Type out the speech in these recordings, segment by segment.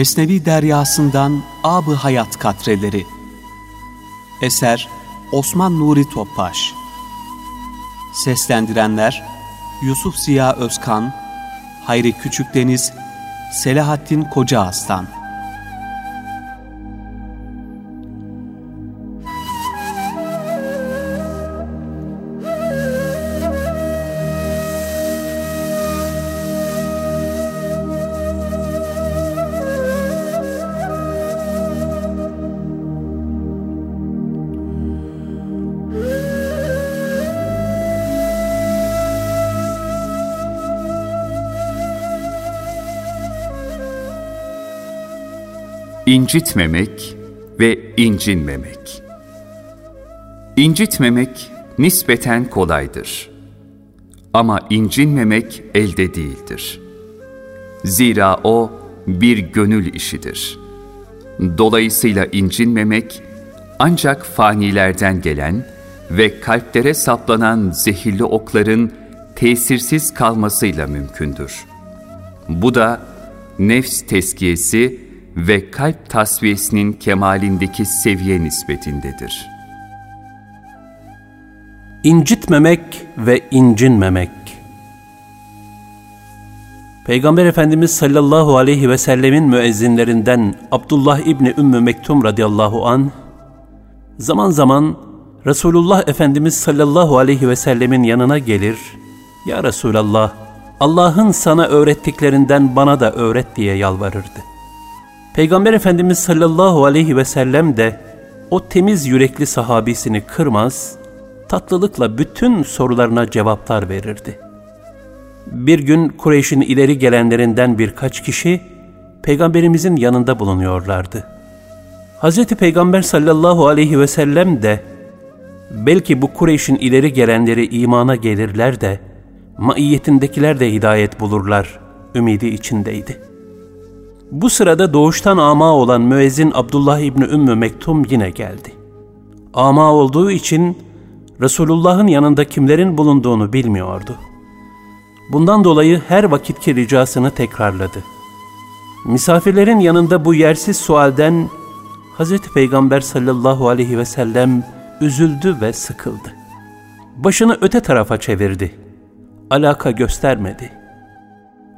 Mesnevi Deryasından Ab-ı Hayat Katreleri. Eser Osman Nuri Topbaş. Seslendirenler Yusuf Ziya Özkan Hayri Küçükdeniz Selahattin Koca Aslan İncitmemek ve incinmemek. İncitmemek nispeten kolaydır. Ama incinmemek elde değildir. Zira o bir gönül işidir. Dolayısıyla incinmemek ancak fanilerden gelen ve kalplere saplanan zehirli okların tesirsiz kalmasıyla mümkündür. Bu da nefs teskiyesi ve kalp tasviyesinin kemalindeki seviye nispetindedir. İncitmemek ve incinmemek Peygamber Efendimiz sallallahu aleyhi ve sellemin müezzinlerinden Abdullah İbni Ümmü Mektum radıyallahu an zaman zaman Resulullah Efendimiz sallallahu aleyhi ve sellemin yanına gelir, Ya Resulallah, Allah'ın sana öğrettiklerinden bana da öğret diye yalvarırdı. Peygamber Efendimiz sallallahu aleyhi ve sellem de o temiz yürekli sahabisini kırmaz, tatlılıkla bütün sorularına cevaplar verirdi. Bir gün Kureyş'in ileri gelenlerinden birkaç kişi Peygamberimizin yanında bulunuyorlardı. Hz. Peygamber sallallahu aleyhi ve sellem de belki bu Kureyş'in ileri gelenleri imana gelirler de maiyetindekiler de hidayet bulurlar ümidi içindeydi.'' Bu sırada doğuştan ama olan müezzin Abdullah İbni Ümmü Mektum yine geldi. Ama olduğu için Resulullah'ın yanında kimlerin bulunduğunu bilmiyordu. Bundan dolayı her vakitki ricasını tekrarladı. Misafirlerin yanında bu yersiz sualden Hz. Peygamber sallallahu aleyhi ve sellem üzüldü ve sıkıldı. Başını öte tarafa çevirdi. Alaka göstermedi.''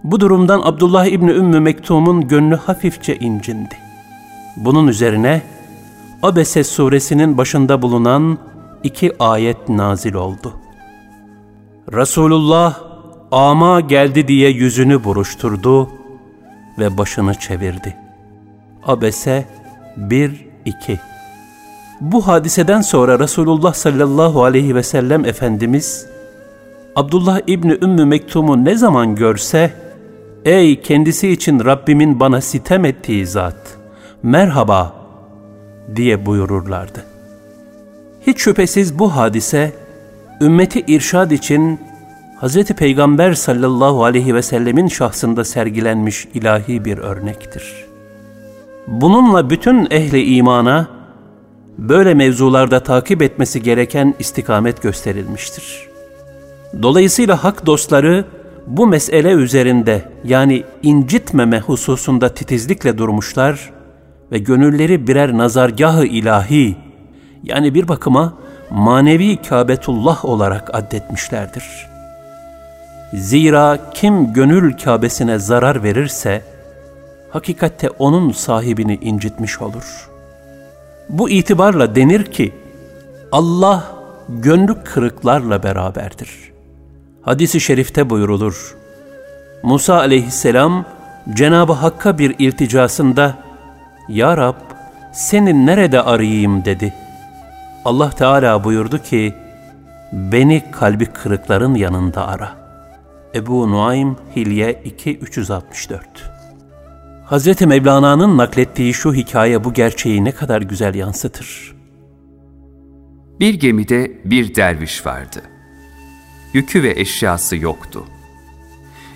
Bu durumdan Abdullah İbni Ümmü Mektum'un gönlü hafifçe incindi. Bunun üzerine Abese suresinin başında bulunan iki ayet nazil oldu. Resulullah ama geldi diye yüzünü buruşturdu ve başını çevirdi. Abese 1-2 Bu hadiseden sonra Resulullah sallallahu aleyhi ve sellem Efendimiz Abdullah İbni Ümmü Mektum'u ne zaman görse Ey kendisi için Rabbimin bana sitem ettiği zat, merhaba diye buyururlardı. Hiç şüphesiz bu hadise, ümmeti irşad için Hz. Peygamber sallallahu aleyhi ve sellemin şahsında sergilenmiş ilahi bir örnektir. Bununla bütün ehli imana, böyle mevzularda takip etmesi gereken istikamet gösterilmiştir. Dolayısıyla hak dostları, bu mesele üzerinde yani incitmeme hususunda titizlikle durmuşlar ve gönülleri birer nazargahı ilahi yani bir bakıma manevi Kâbetullah olarak addetmişlerdir. Zira kim gönül Kâbesine zarar verirse, hakikatte onun sahibini incitmiş olur. Bu itibarla denir ki, Allah gönlü kırıklarla beraberdir.'' Hadis-i şerifte buyurulur. Musa aleyhisselam Cenab-ı Hakk'a bir ilticasında Ya Rab seni nerede arayayım dedi. Allah Teala buyurdu ki beni kalbi kırıkların yanında ara. Ebu Nuaym Hilye 2364 Hz. Mevlana'nın naklettiği şu hikaye bu gerçeği ne kadar güzel yansıtır. Bir gemide bir derviş vardı yükü ve eşyası yoktu.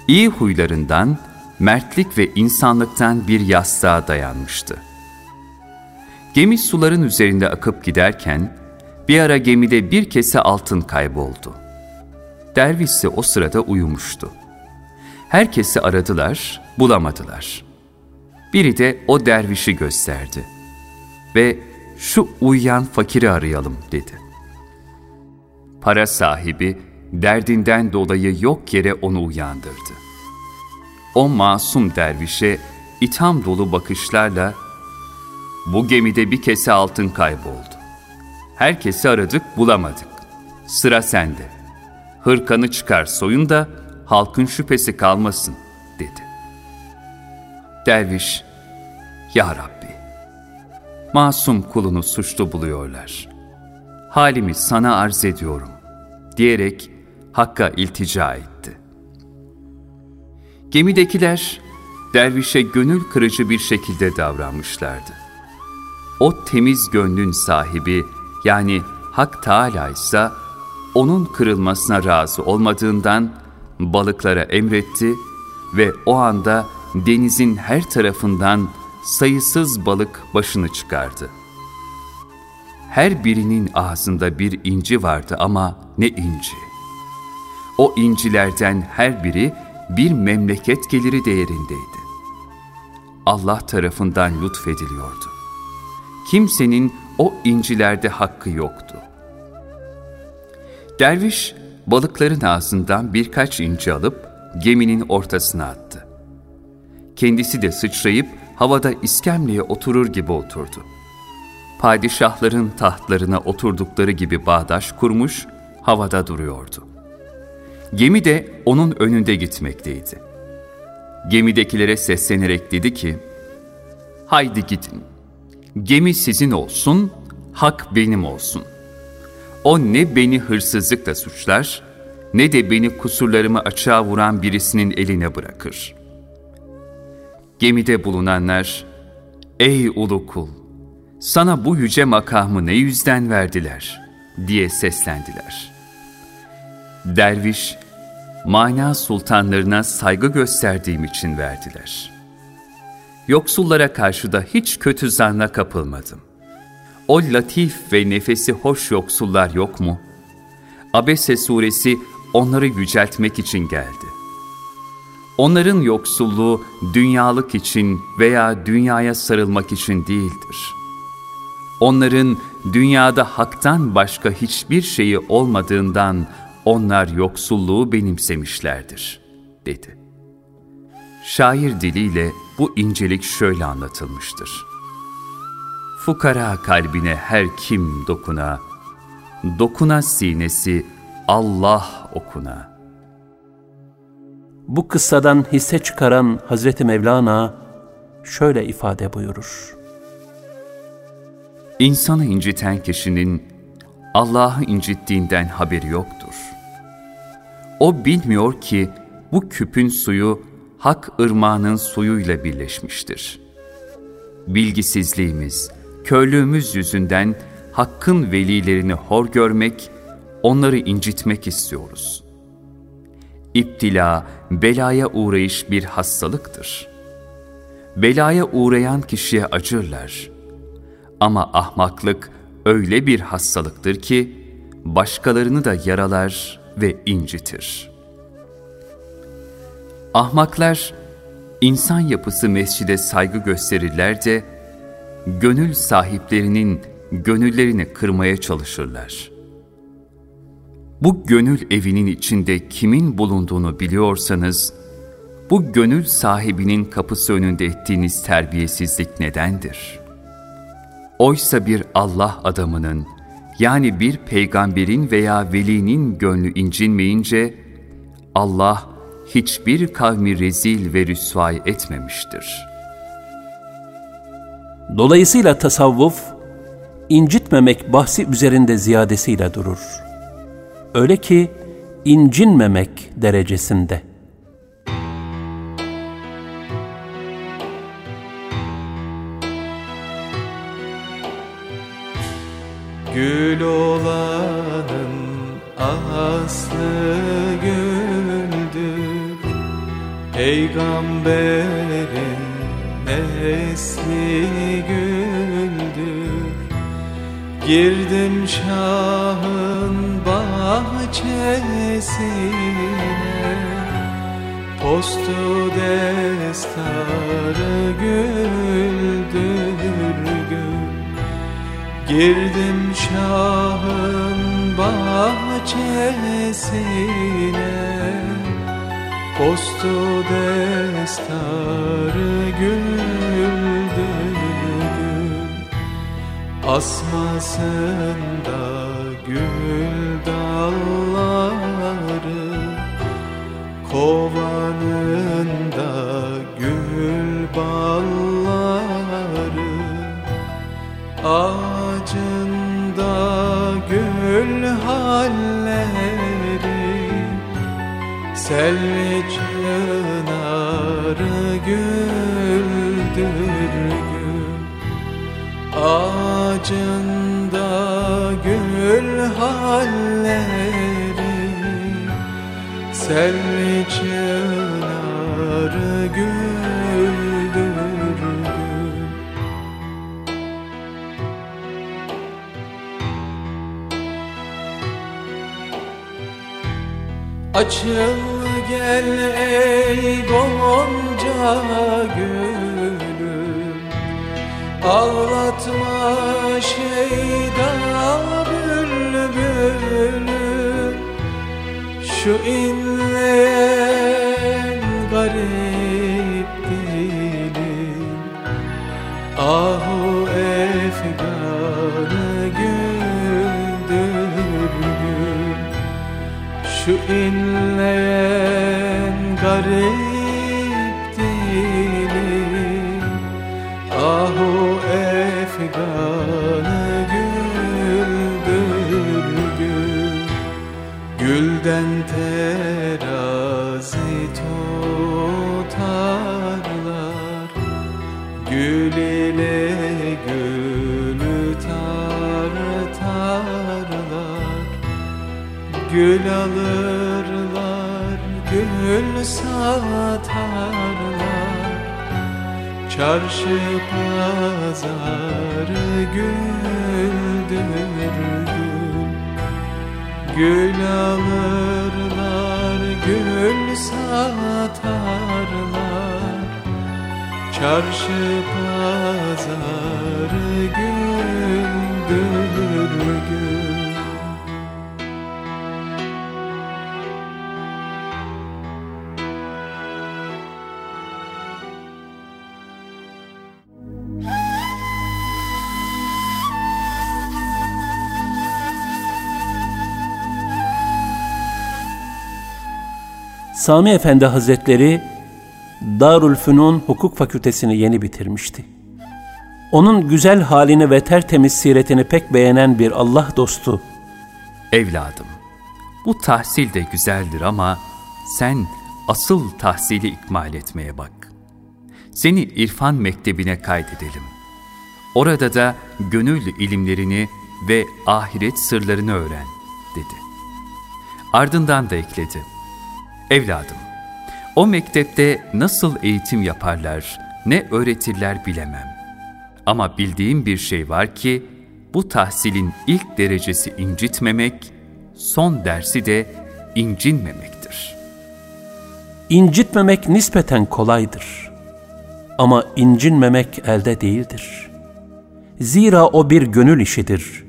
İyi huylarından, mertlik ve insanlıktan bir yastığa dayanmıştı. Gemi suların üzerinde akıp giderken, bir ara gemide bir kese altın kayboldu. Derviş ise o sırada uyumuştu. Herkesi aradılar, bulamadılar. Biri de o dervişi gösterdi ve şu uyuyan fakiri arayalım dedi. Para sahibi derdinden dolayı yok yere onu uyandırdı. O masum dervişe itham dolu bakışlarla bu gemide bir kese altın kayboldu. Herkesi aradık bulamadık. Sıra sende. Hırkanı çıkar soyun da halkın şüphesi kalmasın dedi. Derviş, Ya Rabbi, masum kulunu suçlu buluyorlar. Halimi sana arz ediyorum diyerek Hakk'a iltica etti. Gemidekiler dervişe gönül kırıcı bir şekilde davranmışlardı. O temiz gönlün sahibi yani Hak Teâlâ ise onun kırılmasına razı olmadığından balıklara emretti ve o anda denizin her tarafından sayısız balık başını çıkardı. Her birinin ağzında bir inci vardı ama ne inci. O incilerden her biri bir memleket geliri değerindeydi. Allah tarafından lütfediliyordu. Kimsenin o incilerde hakkı yoktu. Derviş balıkların ağzından birkaç inci alıp geminin ortasına attı. Kendisi de sıçrayıp havada iskemleye oturur gibi oturdu. Padişahların tahtlarına oturdukları gibi bağdaş kurmuş, havada duruyordu. Gemi de onun önünde gitmekteydi. Gemidekilere seslenerek dedi ki, Haydi gidin, gemi sizin olsun, hak benim olsun. O ne beni hırsızlıkla suçlar, ne de beni kusurlarımı açığa vuran birisinin eline bırakır. Gemide bulunanlar, ''Ey ulu kul, sana bu yüce makamı ne yüzden verdiler?'' diye seslendiler. Derviş, mana sultanlarına saygı gösterdiğim için verdiler. Yoksullara karşı da hiç kötü zanna kapılmadım. O latif ve nefesi hoş yoksullar yok mu? Abese suresi onları yüceltmek için geldi. Onların yoksulluğu dünyalık için veya dünyaya sarılmak için değildir. Onların dünyada haktan başka hiçbir şeyi olmadığından onlar yoksulluğu benimsemişlerdir, dedi. Şair diliyle bu incelik şöyle anlatılmıştır. Fukara kalbine her kim dokuna, dokuna sinesi Allah okuna. Bu kıssadan hisse çıkaran Hazreti Mevlana şöyle ifade buyurur. İnsanı inciten kişinin Allah'ı incittiğinden haberi yoktur. O bilmiyor ki bu küpün suyu hak ırmağının suyuyla birleşmiştir. Bilgisizliğimiz, körlüğümüz yüzünden hakkın velilerini hor görmek, onları incitmek istiyoruz. İptila, belaya uğrayış bir hastalıktır. Belaya uğrayan kişiye acırlar. Ama ahmaklık öyle bir hastalıktır ki, başkalarını da yaralar ve incitir. Ahmaklar, insan yapısı mescide saygı gösterirler de, gönül sahiplerinin gönüllerini kırmaya çalışırlar. Bu gönül evinin içinde kimin bulunduğunu biliyorsanız, bu gönül sahibinin kapısı önünde ettiğiniz terbiyesizlik nedendir? Oysa bir Allah adamının, yani bir peygamberin veya velinin gönlü incinmeyince, Allah hiçbir kavmi rezil ve rüsvay etmemiştir.'' Dolayısıyla tasavvuf, incitmemek bahsi üzerinde ziyadesiyle durur. Öyle ki incinmemek derecesinde. Gül olanın aslı güldür Peygamberin nesli güldür Girdim Şah'ın bahçesine. Postu destarı güldür. gül Girdim şahın bahçesine Postu destarı güldür gül Asmasında gül dalları Kovanında gül balları. Ağacında gül halleri Selvi çınarı güldür gül Ağacında gül halleri Selvi çınarı güldür Açıl gel ey gonca gülüm. Ağlatma şeyda bülbülüm. Şu inleyen garip satarlar Çarşı pazarı güldür gül Sami Efendi Hazretleri Darülfünun Hukuk Fakültesini yeni bitirmişti. Onun güzel halini ve tertemiz siretini pek beğenen bir Allah dostu, Evladım, bu tahsil de güzeldir ama sen asıl tahsili ikmal etmeye bak. Seni irfan mektebine kaydedelim. Orada da gönül ilimlerini ve ahiret sırlarını öğren, dedi. Ardından da ekledi. Evladım, o mektepte nasıl eğitim yaparlar, ne öğretirler bilemem. Ama bildiğim bir şey var ki, bu tahsilin ilk derecesi incitmemek, son dersi de incinmemektir. incitmemek nispeten kolaydır. Ama incinmemek elde değildir. Zira o bir gönül işidir.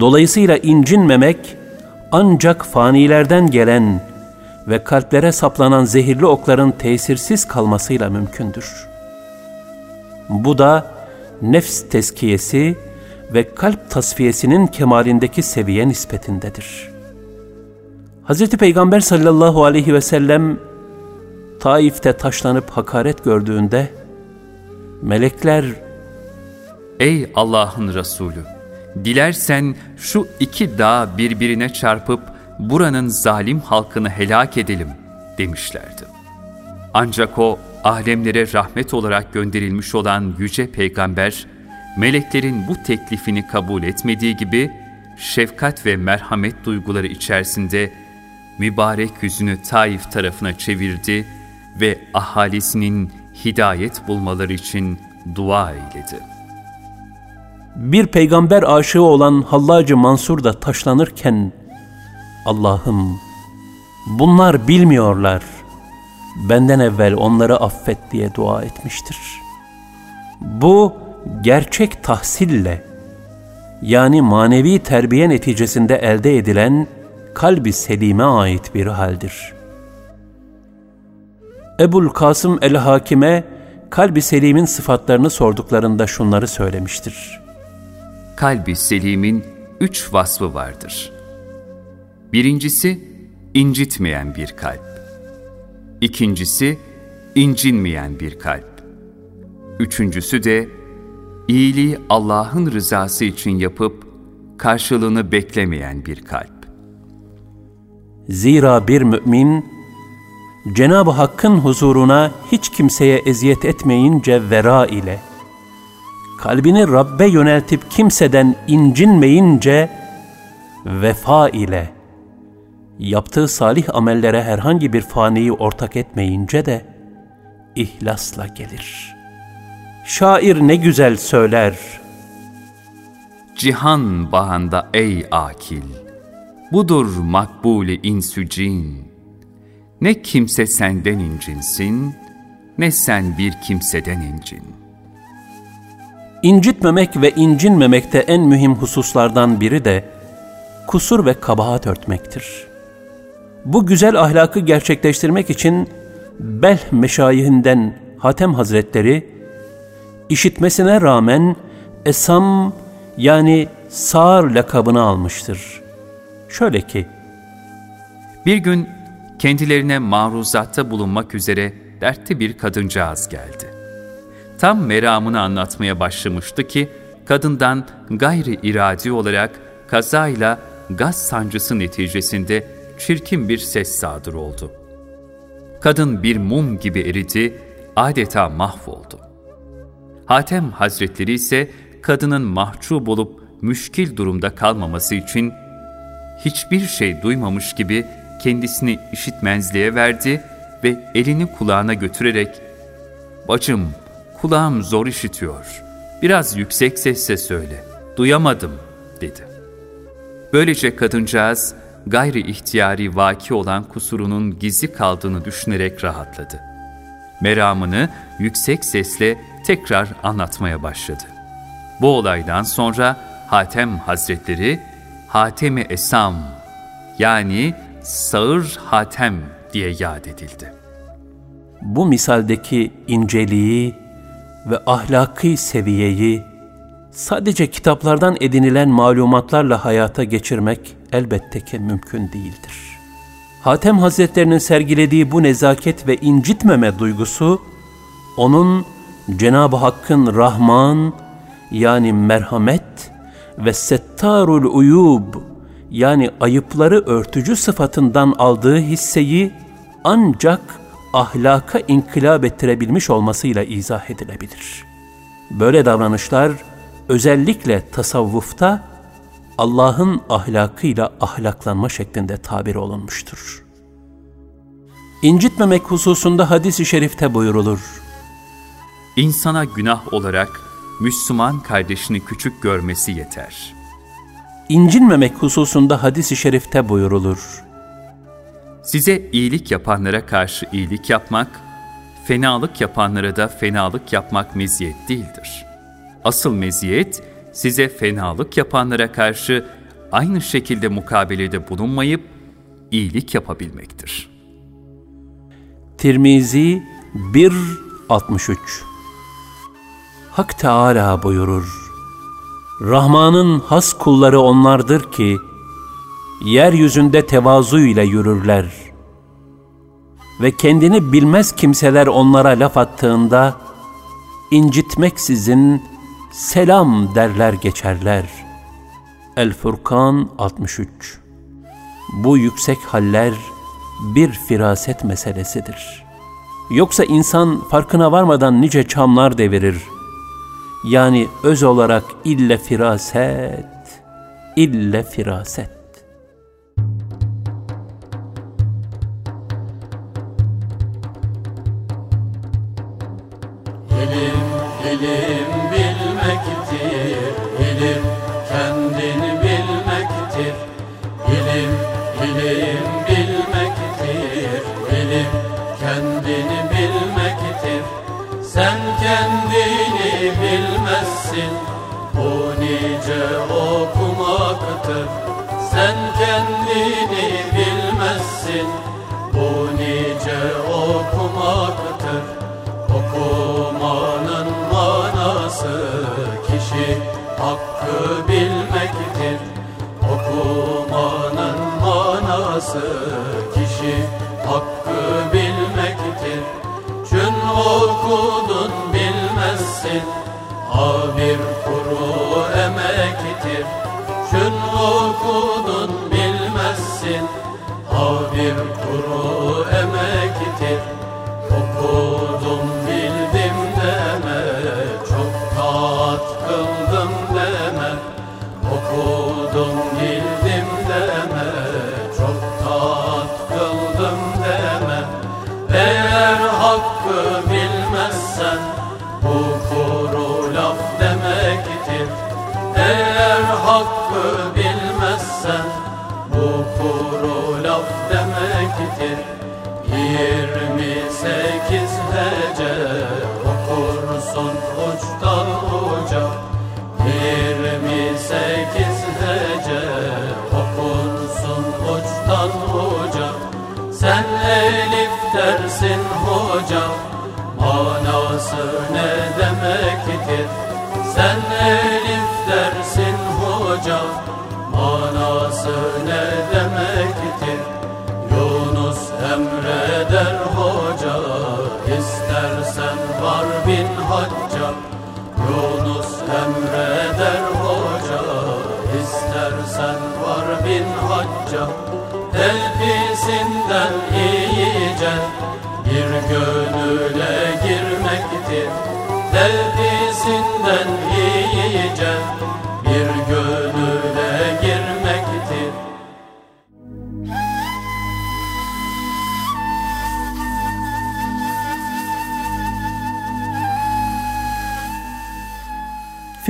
Dolayısıyla incinmemek ancak fanilerden gelen ve kalplere saplanan zehirli okların tesirsiz kalmasıyla mümkündür. Bu da nefs teskiyesi ve kalp tasfiyesinin kemalindeki seviye nispetindedir. Hz. Peygamber sallallahu aleyhi ve sellem Taif'te taşlanıp hakaret gördüğünde melekler Ey Allah'ın Resulü! Dilersen şu iki dağ birbirine çarpıp buranın zalim halkını helak edelim demişlerdi. Ancak o alemlere rahmet olarak gönderilmiş olan yüce peygamber, meleklerin bu teklifini kabul etmediği gibi şefkat ve merhamet duyguları içerisinde mübarek yüzünü Taif tarafına çevirdi ve ahalisinin hidayet bulmaları için dua eyledi. bir peygamber aşığı olan Hallacı Mansur da taşlanırken Allah'ım bunlar bilmiyorlar. benden evvel onları affet diye dua etmiştir. Bu gerçek tahsille yani manevi terbiye neticesinde elde edilen kalbi selime ait bir haldir. Ebul Kasım el-Hakime kalbi selimin sıfatlarını sorduklarında şunları söylemiştir. Kalbi selimin üç vasfı vardır. Birincisi, incitmeyen bir kalp. İkincisi, incinmeyen bir kalp. Üçüncüsü de, iyiliği Allah'ın rızası için yapıp, karşılığını beklemeyen bir kalp. Zira bir mümin, Cenab-ı Hakk'ın huzuruna hiç kimseye eziyet etmeyince vera ile, kalbini Rabbe yöneltip kimseden incinmeyince vefa ile, yaptığı salih amellere herhangi bir faniyi ortak etmeyince de ihlasla gelir. Şair ne güzel söyler. Cihan bahanda ey akil, budur makbuli insücin. Ne kimse senden incinsin, ne sen bir kimseden incin. İncitmemek ve incinmemekte en mühim hususlardan biri de kusur ve kabahat örtmektir. Bu güzel ahlakı gerçekleştirmek için Belh meşayihinden Hatem Hazretleri, işitmesine rağmen Esam yani Sağır lakabını almıştır. Şöyle ki, Bir gün kendilerine maruzatta bulunmak üzere dertli bir kadıncağız geldi. Tam meramını anlatmaya başlamıştı ki, kadından gayri iradi olarak kazayla gaz sancısı neticesinde çirkin bir ses sadır oldu. Kadın bir mum gibi eridi, adeta mahvoldu. Hatem Hazretleri ise kadının mahcup olup müşkil durumda kalmaması için hiçbir şey duymamış gibi kendisini işitmezliğe verdi ve elini kulağına götürerek ''Bacım, kulağım zor işitiyor. Biraz yüksek sesle söyle. Duyamadım.'' dedi. Böylece kadıncağız gayri ihtiyari vaki olan kusurunun gizli kaldığını düşünerek rahatladı. Meramını yüksek sesle tekrar anlatmaya başladı. Bu olaydan sonra Hatem Hazretleri Hatem-i Esam yani Sağır Hatem diye yad edildi. Bu misaldeki inceliği ve ahlaki seviyeyi sadece kitaplardan edinilen malumatlarla hayata geçirmek elbette ki mümkün değildir. Hatem Hazretlerinin sergilediği bu nezaket ve incitmeme duygusu, onun Cenab-ı Hakk'ın Rahman yani merhamet ve Settarul Uyub yani ayıpları örtücü sıfatından aldığı hisseyi ancak ahlaka inkılap ettirebilmiş olmasıyla izah edilebilir. Böyle davranışlar özellikle tasavvufta Allah'ın ahlakıyla ahlaklanma şeklinde tabir olunmuştur. İncitmemek hususunda hadis-i şerifte buyurulur. İnsana günah olarak Müslüman kardeşini küçük görmesi yeter. İncinmemek hususunda hadis-i şerifte buyurulur. Size iyilik yapanlara karşı iyilik yapmak, fenalık yapanlara da fenalık yapmak meziyet değildir. Asıl meziyet, size fenalık yapanlara karşı aynı şekilde mukabelede bulunmayıp iyilik yapabilmektir. Tirmizi 1.63 Hak Teala buyurur. Rahman'ın has kulları onlardır ki, yeryüzünde tevazu ile yürürler. Ve kendini bilmez kimseler onlara laf attığında, incitmeksizin selam derler geçerler. El Furkan 63 Bu yüksek haller bir firaset meselesidir. Yoksa insan farkına varmadan nice çamlar devirir. Yani öz olarak ille firaset, ille firaset. ilim bilmektir emreder hoca İstersen var bin hacca Yunus emreder hoca İstersen var bin hacca Telpisinden iyice Bir gönüle girmektir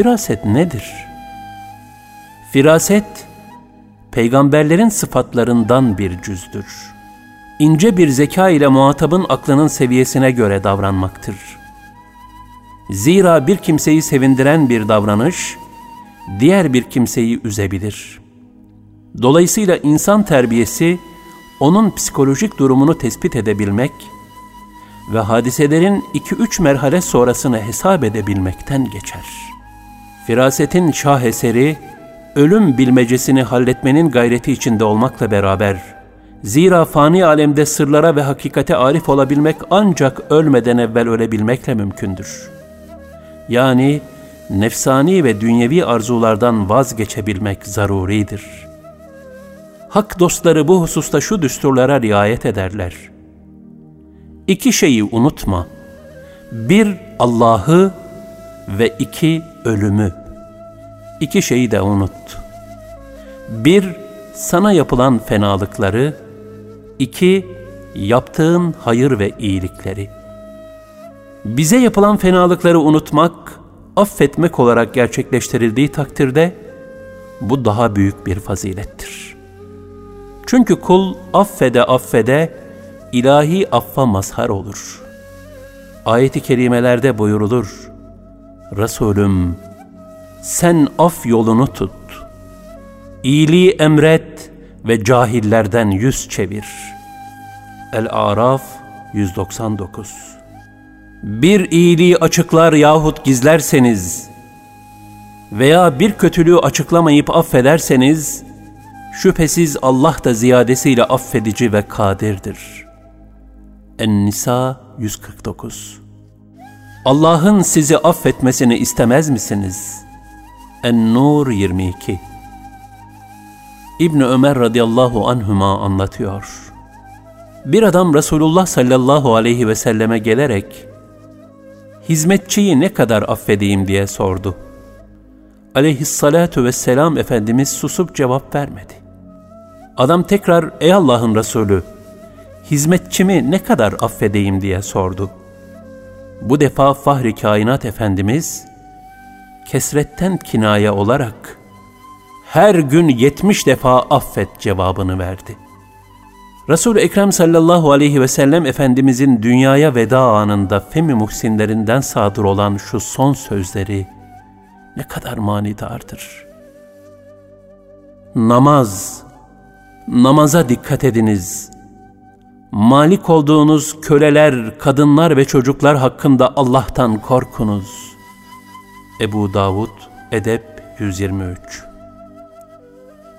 Firaset nedir? Firaset, peygamberlerin sıfatlarından bir cüzdür. İnce bir zeka ile muhatabın aklının seviyesine göre davranmaktır. Zira bir kimseyi sevindiren bir davranış, diğer bir kimseyi üzebilir. Dolayısıyla insan terbiyesi, onun psikolojik durumunu tespit edebilmek ve hadiselerin iki üç merhale sonrasını hesap edebilmekten geçer. Firasetin şaheseri, ölüm bilmecesini halletmenin gayreti içinde olmakla beraber, zira fani alemde sırlara ve hakikate arif olabilmek ancak ölmeden evvel ölebilmekle mümkündür. Yani nefsani ve dünyevi arzulardan vazgeçebilmek zaruridir. Hak dostları bu hususta şu düsturlara riayet ederler. İki şeyi unutma. Bir Allah'ı ve iki ölümü. İki şeyi de unut. Bir, sana yapılan fenalıkları, iki, yaptığın hayır ve iyilikleri. Bize yapılan fenalıkları unutmak, affetmek olarak gerçekleştirildiği takdirde, bu daha büyük bir fazilettir. Çünkü kul affede affede, ilahi affa mazhar olur. Ayet-i kerimelerde buyurulur, Resulüm, sen af yolunu tut. İyiliği emret ve cahillerden yüz çevir. El-Araf 199 Bir iyiliği açıklar yahut gizlerseniz veya bir kötülüğü açıklamayıp affederseniz, şüphesiz Allah da ziyadesiyle affedici ve kadirdir. En-Nisa 149 Allah'ın sizi affetmesini istemez misiniz? En-Nur 22 İbni Ömer radıyallahu anhüma anlatıyor. Bir adam Resulullah sallallahu aleyhi ve selleme gelerek, hizmetçiyi ne kadar affedeyim diye sordu. Aleyhissalatu vesselam Efendimiz susup cevap vermedi. Adam tekrar, ey Allah'ın Resulü, hizmetçimi ne kadar affedeyim diye sordu. Bu defa Fahri Kainat Efendimiz, kesretten kinaya olarak, her gün yetmiş defa affet cevabını verdi. resul Ekrem sallallahu aleyhi ve sellem Efendimizin dünyaya veda anında Femi Muhsinlerinden sadır olan şu son sözleri ne kadar manidardır. Namaz, namaza dikkat ediniz. Malik olduğunuz köleler, kadınlar ve çocuklar hakkında Allah'tan korkunuz. Ebu Davud, Edep 123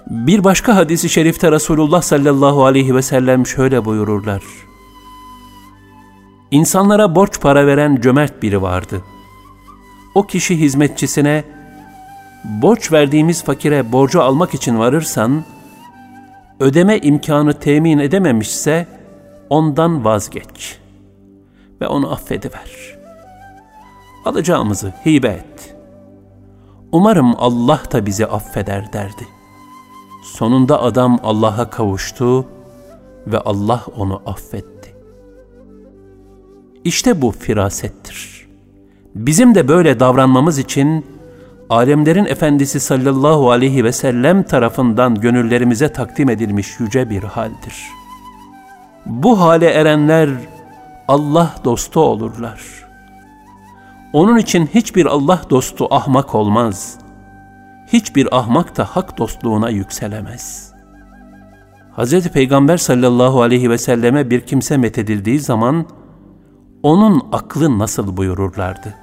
Bir başka hadisi şerifte Resulullah sallallahu aleyhi ve sellem şöyle buyururlar. İnsanlara borç para veren cömert biri vardı. O kişi hizmetçisine, borç verdiğimiz fakire borcu almak için varırsan, ödeme imkanı temin edememişse ondan vazgeç ve onu affediver. Alacağımızı hibe et. Umarım Allah da bizi affeder derdi. Sonunda adam Allah'a kavuştu ve Allah onu affetti. İşte bu firasettir. Bizim de böyle davranmamız için alemlerin efendisi sallallahu aleyhi ve sellem tarafından gönüllerimize takdim edilmiş yüce bir haldir. Bu hale erenler Allah dostu olurlar. Onun için hiçbir Allah dostu ahmak olmaz. Hiçbir ahmak da hak dostluğuna yükselemez. Hz. Peygamber sallallahu aleyhi ve selleme bir kimse methedildiği zaman onun aklı nasıl buyururlardı?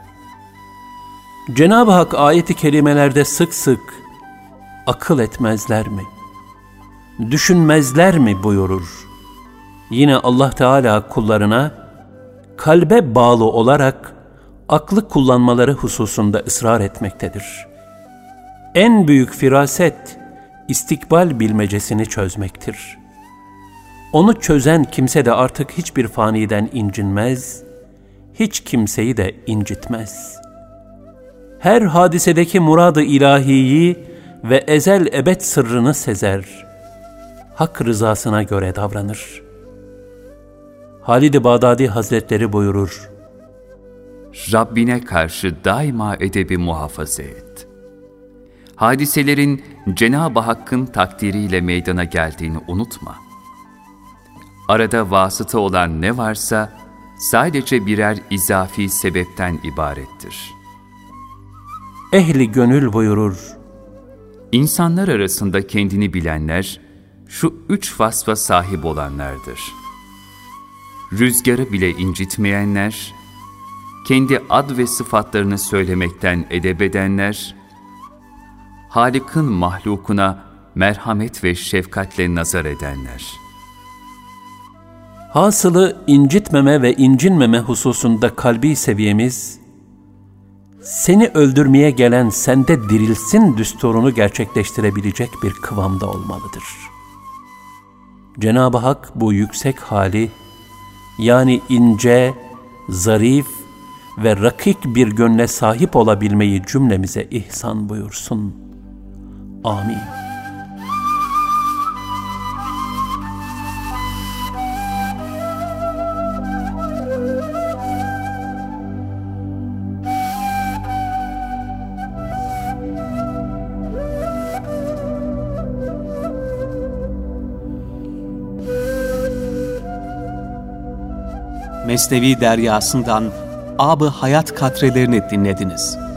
Cenab-ı Hak ayeti kerimelerde sık sık akıl etmezler mi? Düşünmezler mi buyurur. Yine Allah Teala kullarına kalbe bağlı olarak aklı kullanmaları hususunda ısrar etmektedir. En büyük firaset istikbal bilmecesini çözmektir. Onu çözen kimse de artık hiçbir faniden incinmez, hiç kimseyi de incitmez.'' her hadisedeki muradı ilahiyi ve ezel ebed sırrını sezer. Hak rızasına göre davranır. Halid-i Bağdadi Hazretleri buyurur. Rabbine karşı daima edebi muhafaza et. Hadiselerin Cenab-ı Hakk'ın takdiriyle meydana geldiğini unutma. Arada vasıta olan ne varsa sadece birer izafi sebepten ibarettir.'' ehli gönül buyurur. İnsanlar arasında kendini bilenler, şu üç vasfa sahip olanlardır. Rüzgarı bile incitmeyenler, kendi ad ve sıfatlarını söylemekten edebedenler, Halik'in mahlukuna merhamet ve şefkatle nazar edenler. Hasılı incitmeme ve incinmeme hususunda kalbi seviyemiz, seni öldürmeye gelen sende dirilsin düsturunu gerçekleştirebilecek bir kıvamda olmalıdır. Cenab-ı Hak bu yüksek hali, yani ince, zarif ve rakik bir gönle sahip olabilmeyi cümlemize ihsan buyursun. Amin. Mesnevi Deryası'ndan Abı Hayat katrelerini dinlediniz.